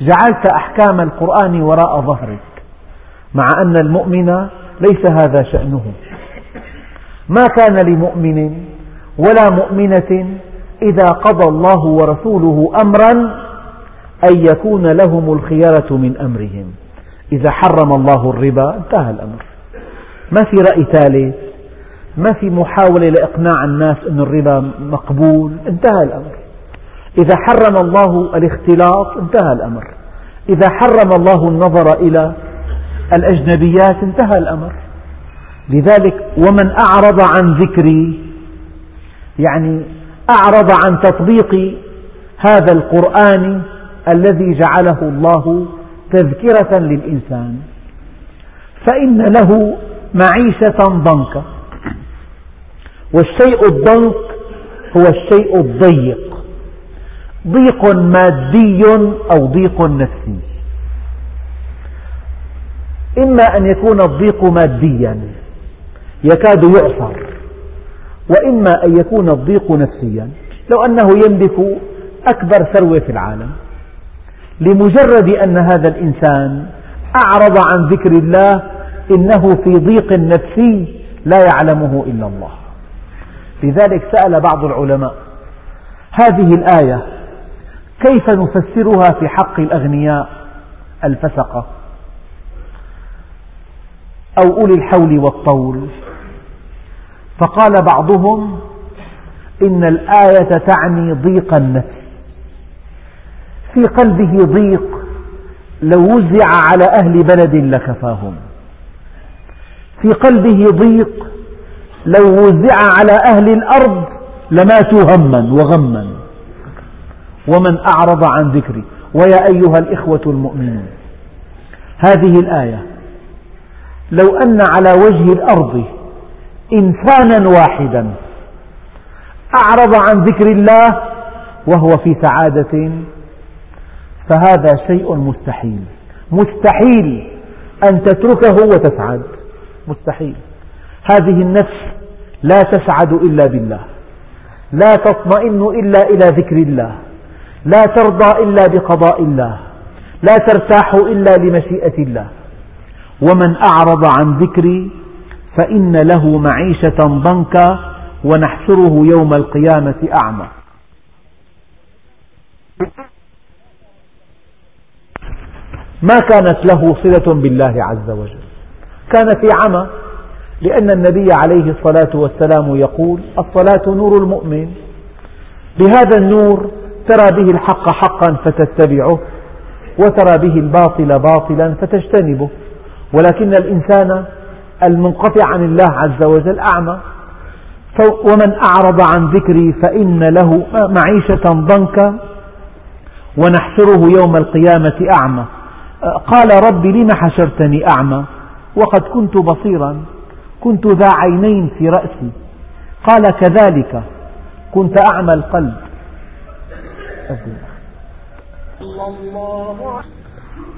جعلت أحكام القرآن وراء ظهرك مع أن المؤمن ليس هذا شأنه. ما كان لمؤمن ولا مؤمنة إذا قضى الله ورسوله أمرا أن يكون لهم الخيرة من أمرهم. إذا حرم الله الربا انتهى الأمر. ما في رأي ثالث ما في محاولة لإقناع الناس أن الربا مقبول انتهى الأمر. إذا حرم الله الاختلاط انتهى الأمر. إذا حرم الله النظر إلى الأجنبيات انتهى الأمر. لذلك ومن أعرض عن ذكري يعني أعرض عن تطبيق هذا القرآن الذي جعله الله تذكرة للإنسان. فإن له معيشة ضنكا. والشيء الضنك هو الشيء الضيق. ضيق مادي أو ضيق نفسي. إما أن يكون الضيق ماديا يكاد يعصر. وإما أن يكون الضيق نفسيا. لو أنه يملك أكبر ثروة في العالم. لمجرد أن هذا الإنسان أعرض عن ذكر الله إنه في ضيق نفسي لا يعلمه إلا الله. لذلك سأل بعض العلماء هذه الآية كيف نفسرها في حق الأغنياء الفسقة أو أولي الحول والطول؟ فقال بعضهم إن الآية تعني ضيق النفس. في قلبه ضيق لو وزع على أهل بلد لكفاهم. في قلبه ضيق لو وزع على أهل الأرض لماتوا هما وغما. ومن أعرض عن ذكري ويا أيها الإخوة المؤمنون. هذه الآية لو أن على وجه الأرض إنسانا واحدا أعرض عن ذكر الله وهو في سعادة فهذا شيء مستحيل. مستحيل أن تتركه وتسعد. مستحيل. هذه النفس لا تسعد إلا بالله. لا تطمئن إلا إلى ذكر الله. لا ترضى إلا بقضاء الله. لا ترتاح إلا لمشيئة الله. ومن أعرض عن ذكري فإن له معيشة ضنكا ونحشره يوم القيامة أعمى. ما كانت له صلة بالله عز وجل. كان في عمى لأن النبي عليه الصلاة والسلام يقول الصلاة نور المؤمن. بهذا النور ترى به الحق حقا فتتبعه وترى به الباطل باطلا فتجتنبه. ولكن الإنسان المنقطع عن الله عز وجل أعمى. ومن أعرض عن ذكري فإن له معيشة ضنكا ونحشره يوم القيامة أعمى. قال رب لم حشرتني أعمى؟ وقد كنت بصيرا. كنت ذا عينين في رأسي. قال كذلك. كنت أعمى القلب.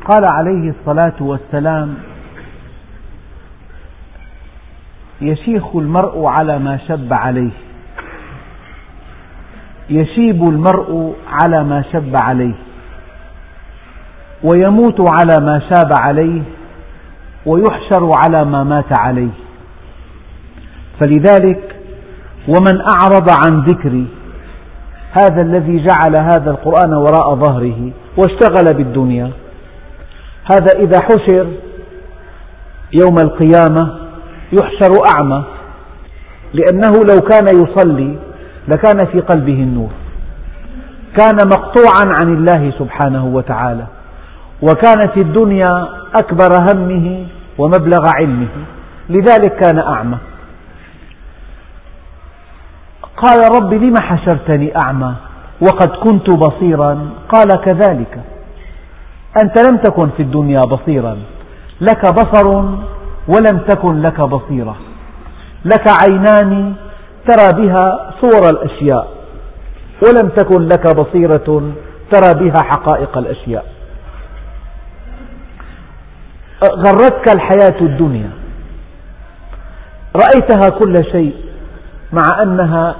قال عليه الصلاة والسلام يشيخ المرء على ما شب عليه. يشيب المرء على ما شب عليه. ويموت على ما شاب عليه ويحشر على ما مات عليه. فلذلك ومن أعرض عن ذكري هذا الذي جعل هذا القرآن وراء ظهره واشتغل بالدنيا. هذا إذا حشر يوم القيامة يحشر أعمى لأنه لو كان يصلي لكان في قلبه النور. كان مقطوعا عن الله سبحانه وتعالى. وكانت الدنيا أكبر همه ومبلغ علمه. لذلك كان أعمى. قال رب لم حشرتني أعمى وقد كنت بصيرا؟ قال كذلك. أنت لم تكن في الدنيا بصيرا. لك بصر ولم تكن لك بصيرة. لك عينان ترى بها صور الأشياء ولم تكن لك بصيرة ترى بها حقائق الأشياء. غرتك الحياة الدنيا. رأيتها كل شيء مع أنها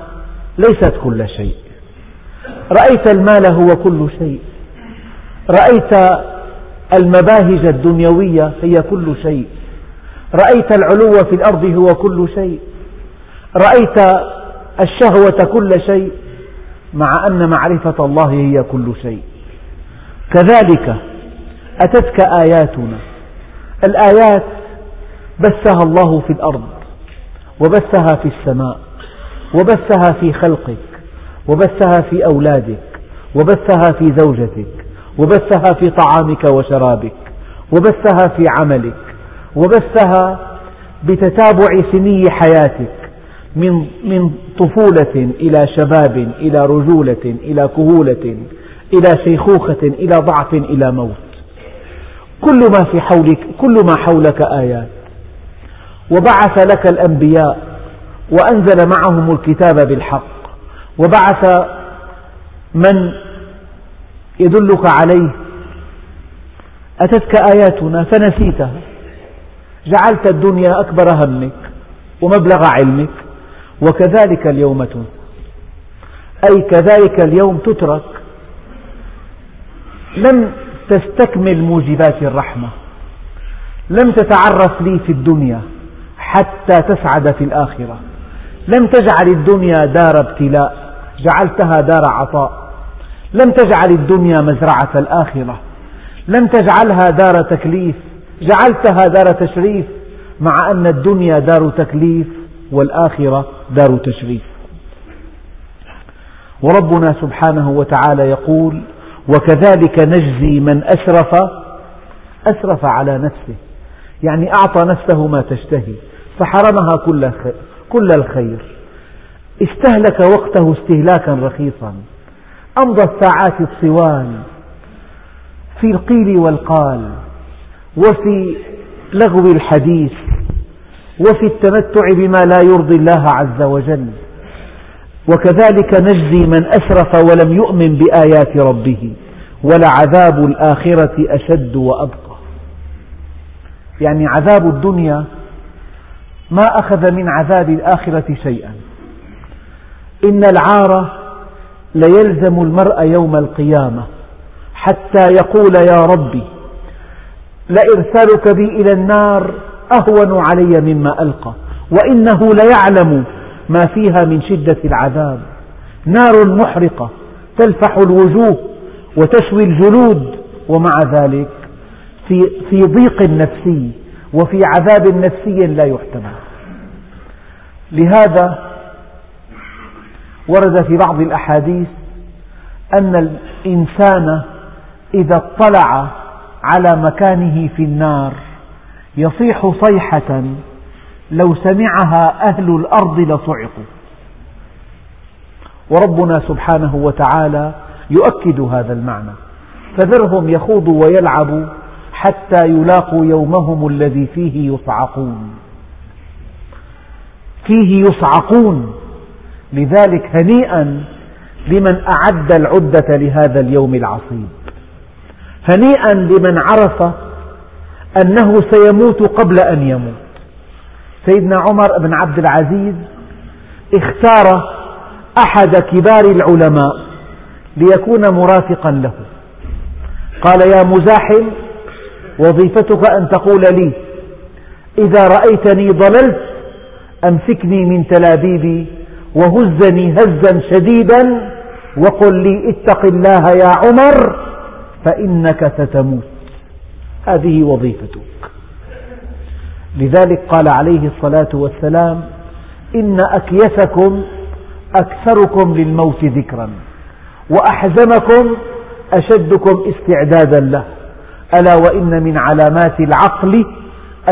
ليست كل شيء. رأيت المال هو كل شيء. رأيت المباهج الدنيوية هي كل شيء. رأيت العلو في الأرض هو كل شيء. رأيت الشهوة كل شيء مع أن معرفة الله هي كل شيء. كذلك أتتك آياتنا. الآيات بثها الله في الأرض وبثها في السماء وبثها في خلقك وبثها في أولادك وبثها في زوجتك وبثها في طعامك وشرابك وبثها في عملك وبثها بتتابع سني حياتك من من طفولة إلى شباب إلى رجولة إلى كهولة إلى شيخوخة إلى ضعف إلى موت. كل ما في حولك كل ما حولك آيات. وبعث لك الأنبياء وأنزل معهم الكتاب بالحق. وبعث من يدلك عليه. أتتك آياتنا؟ فنسيتها جعلت الدنيا أكبر همك ومبلغ علمك وكذلك اليوم تنسى. أي كذلك اليوم تترك. لم تستكمل موجبات الرحمة. لم تتعرف لي في الدنيا حتى تسعد في الآخرة. لم تجعل الدنيا دار ابتلاء جعلتها دار عطاء. لم تجعل الدنيا مزرعة الآخرة. لم تجعلها دار تكليف جعلتها دار تشريف مع أن الدنيا دار تكليف والآخرة دار تشريف. وربنا سبحانه وتعالى يقول وكذلك نجزي من أسرف أسرف على نفسه. يعني أعطى نفسه ما تشتهي فحرمها كل كل الخير. استهلك وقته استهلاكا رخيصا. أمضى الساعات الطوال في القيل والقال وفي لغو الحديث وفي التمتع بما لا يرضي الله عز وجل. وكذلك نجزي من أسرف ولم يؤمن بآيات ربه ولعذاب الآخرة أشد وأبقى. يعني عذاب الدنيا ما أخذ من عذاب الآخرة شيئا. إن العار ليلزم المرء يوم القيامة حتى يقول يا ربي لإرسالك بي إلى النار أهون علي مما ألقى وإنه ليعلم ما فيها من شدة العذاب. نار محرقة تلفح الوجوه وتشوي الجلود ومع ذلك في, في ضيق نفسي وفي عذاب نفسي لا يحتمل. لهذا ورد في بعض الأحاديث أن الإنسان إذا اطلع على مكانه في النار يصيح صيحة لو سمعها أهل الأرض لصعقوا. وربنا سبحانه وتعالى يؤكد هذا المعنى. فذرهم يخوضوا ويلعبوا حتى يلاقوا يومهم الذي فيه يصعقون. فيه يصعقون. لذلك هنيئا لمن أعد العدة لهذا اليوم العصيب. هنيئا لمن عرف أنه سيموت قبل أن يموت. سيدنا عمر بن عبد العزيز اختار أحد كبار العلماء ليكون مرافقا له. قال يا مزاحم وظيفتك أن تقول لي إذا رأيتني ضللت أمسكني من تلابيبي وهزني هزا شديدا وقل لي اتق الله يا عمر فإنك ستموت. هذه وظيفتك. لذلك قال عليه الصلاة والسلام إن أكيسكم أكثركم للموت ذكرا وأحزمكم أشدكم استعدادا له. ألا وإن من علامات العقل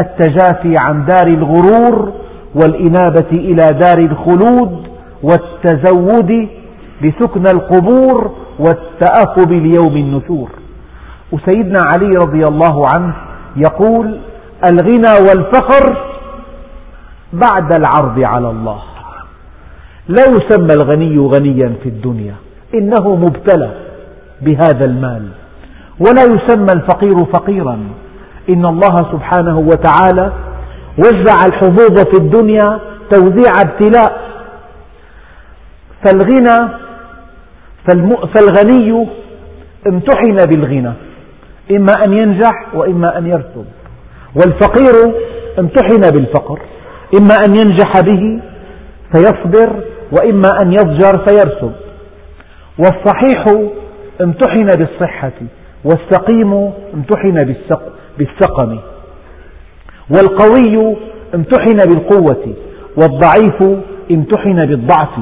التجافي عن دار الغرور والإنابة إلى دار الخلود والتزود لسكن القبور والتأهب ليوم النشور. وسيدنا علي رضي الله عنه يقول الغنى والفخر بعد العرض على الله. لا يسمى الغني غنيا في الدنيا إنه مبتلى بهذا المال. ولا يسمى الفقير فقيرا. إن الله سبحانه وتعالى وزع الحظوظ في الدنيا توزيع ابتلاء. فالغنى فالغني امتحن بالغنى إما أن ينجح وإما أن يرسب والفقير امتحن بالفقر. إما أن ينجح به فيصبر وإما أن يضجر فيرسب. والصحيح امتحن بالصحة والسقيم امتحن بالسقم. والقوي امتحن بالقوة والضعيف امتحن بالضعف.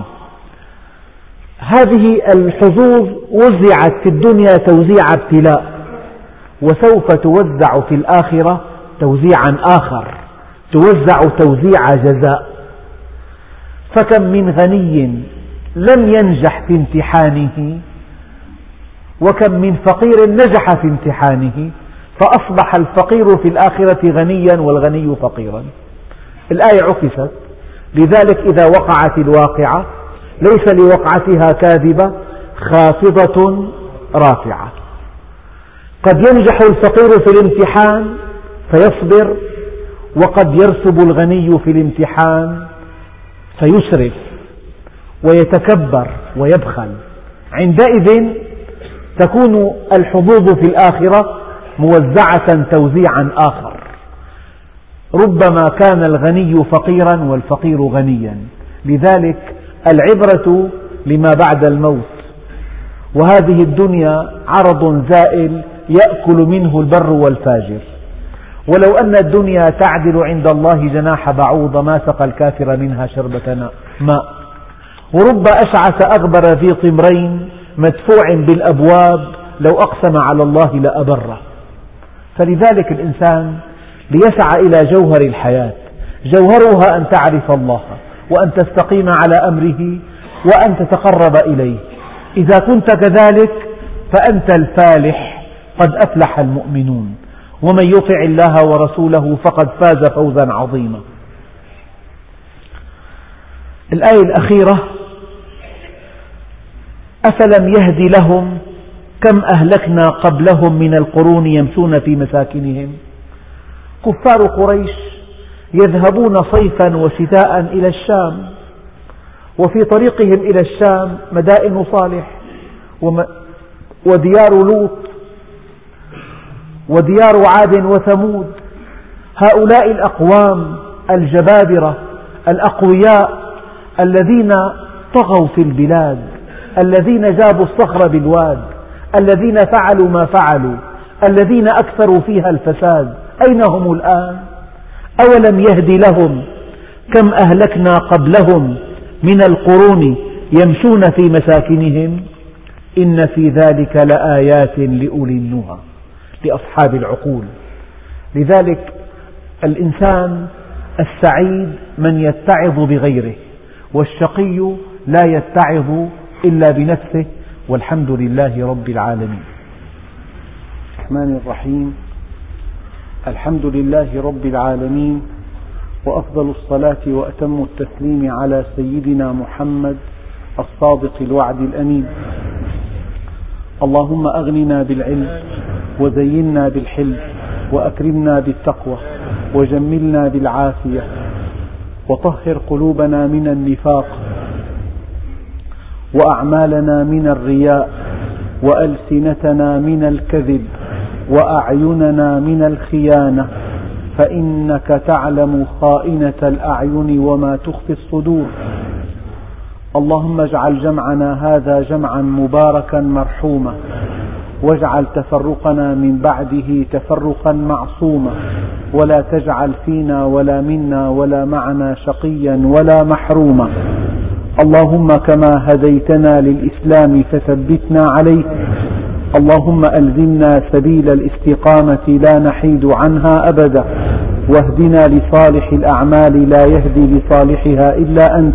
هذه الحظوظ وزعت في الدنيا توزيع ابتلاء وسوف توزع في الآخرة توزيعا آخر توزع توزيع جزاء. فكم من غني لم ينجح في امتحانه وكم من فقير نجح في امتحانه فأصبح الفقير في الآخرة غنيا والغني فقيرا. الآية عكست. لذلك إذا وقعت الواقعة ليس لوقعتها كاذبة خافضة رافعة. قد ينجح الفقير في الامتحان فيصبر وقد يرسب الغني في الامتحان فيسرف ويتكبر ويبخل. عندئذ تكون الحظوظ في الآخرة موزعة توزيعا آخر. ربما كان الغني فقيرا والفقير غنيا. لذلك العبرة لما بعد الموت. وهذه الدنيا عرض زائل يأكل منه البر والفاجر. ولو أن الدنيا تعدل عند الله جناح بعوضة ما سقى الكافر منها شربة ماء. ورب أشعث أغبر ذي طمرين مدفوع بالأبواب لو أقسم على الله لأبره. فلذلك الإنسان ليسعى إلى جوهر الحياة. جوهرها أن تعرف الله وأن تستقيم على أمره وأن تتقرب إليه. إذا كنت كذلك فأنت الفالح قد أفلح المؤمنون. ومن يطع الله ورسوله فقد فاز فوزا عظيما. الآية الأخيرة أفلم يهد لهم كم أهلكنا قبلهم من القرون يمشون في مساكنهم؟ كفار قريش يذهبون صيفا وشتاء إلى الشام وفي طريقهم إلى الشام مدائن صالح وديار لوط وديار عاد وثمود. هؤلاء الأقوام الجبابرة الأقوياء الذين طغوا في البلاد الذين جابوا الصخر بالواد الذين فعلوا ما فعلوا الذين أكثروا فيها الفساد. أين هم الآن؟ أولم يهد لهم كم أهلكنا قبلهم من القرون يمشون في مساكنهم؟ إن في ذلك لآيات لأولي النهى. لأصحاب العقول. لذلك الإنسان السعيد من يتعظ بغيره والشقي لا يتعظ إلا بنفسه والحمد لله رب العالمين. الرحمن الرحيم. الحمد لله رب العالمين وأفضل الصلاة وأتم التسليم على سيدنا محمد الصادق الوعد الأمين. اللهم أغننا بالعلم وزينا بالحلم وأكرمنا بالتقوى وجملنا بالعافية وطهر قلوبنا من النفاق وأعمالنا من الرياء وألسنتنا من الكذب وأعيننا من الخيانة فإنك تعلم خائنة الأعين وما تخفي الصدور اللهم اجعل جمعنا هذا جمعا مباركا مرحوما واجعل تفرقنا من بعده تفرقا معصوما ولا تجعل فينا ولا منا ولا معنا شقيا ولا محروما. اللهم كما هديتنا للإسلام فثبتنا عليه. اللهم ألزمنا سبيل الاستقامة لا نحيد عنها أبدا. واهدنا لصالح الأعمال لا يهدي لصالحها إلا أنت.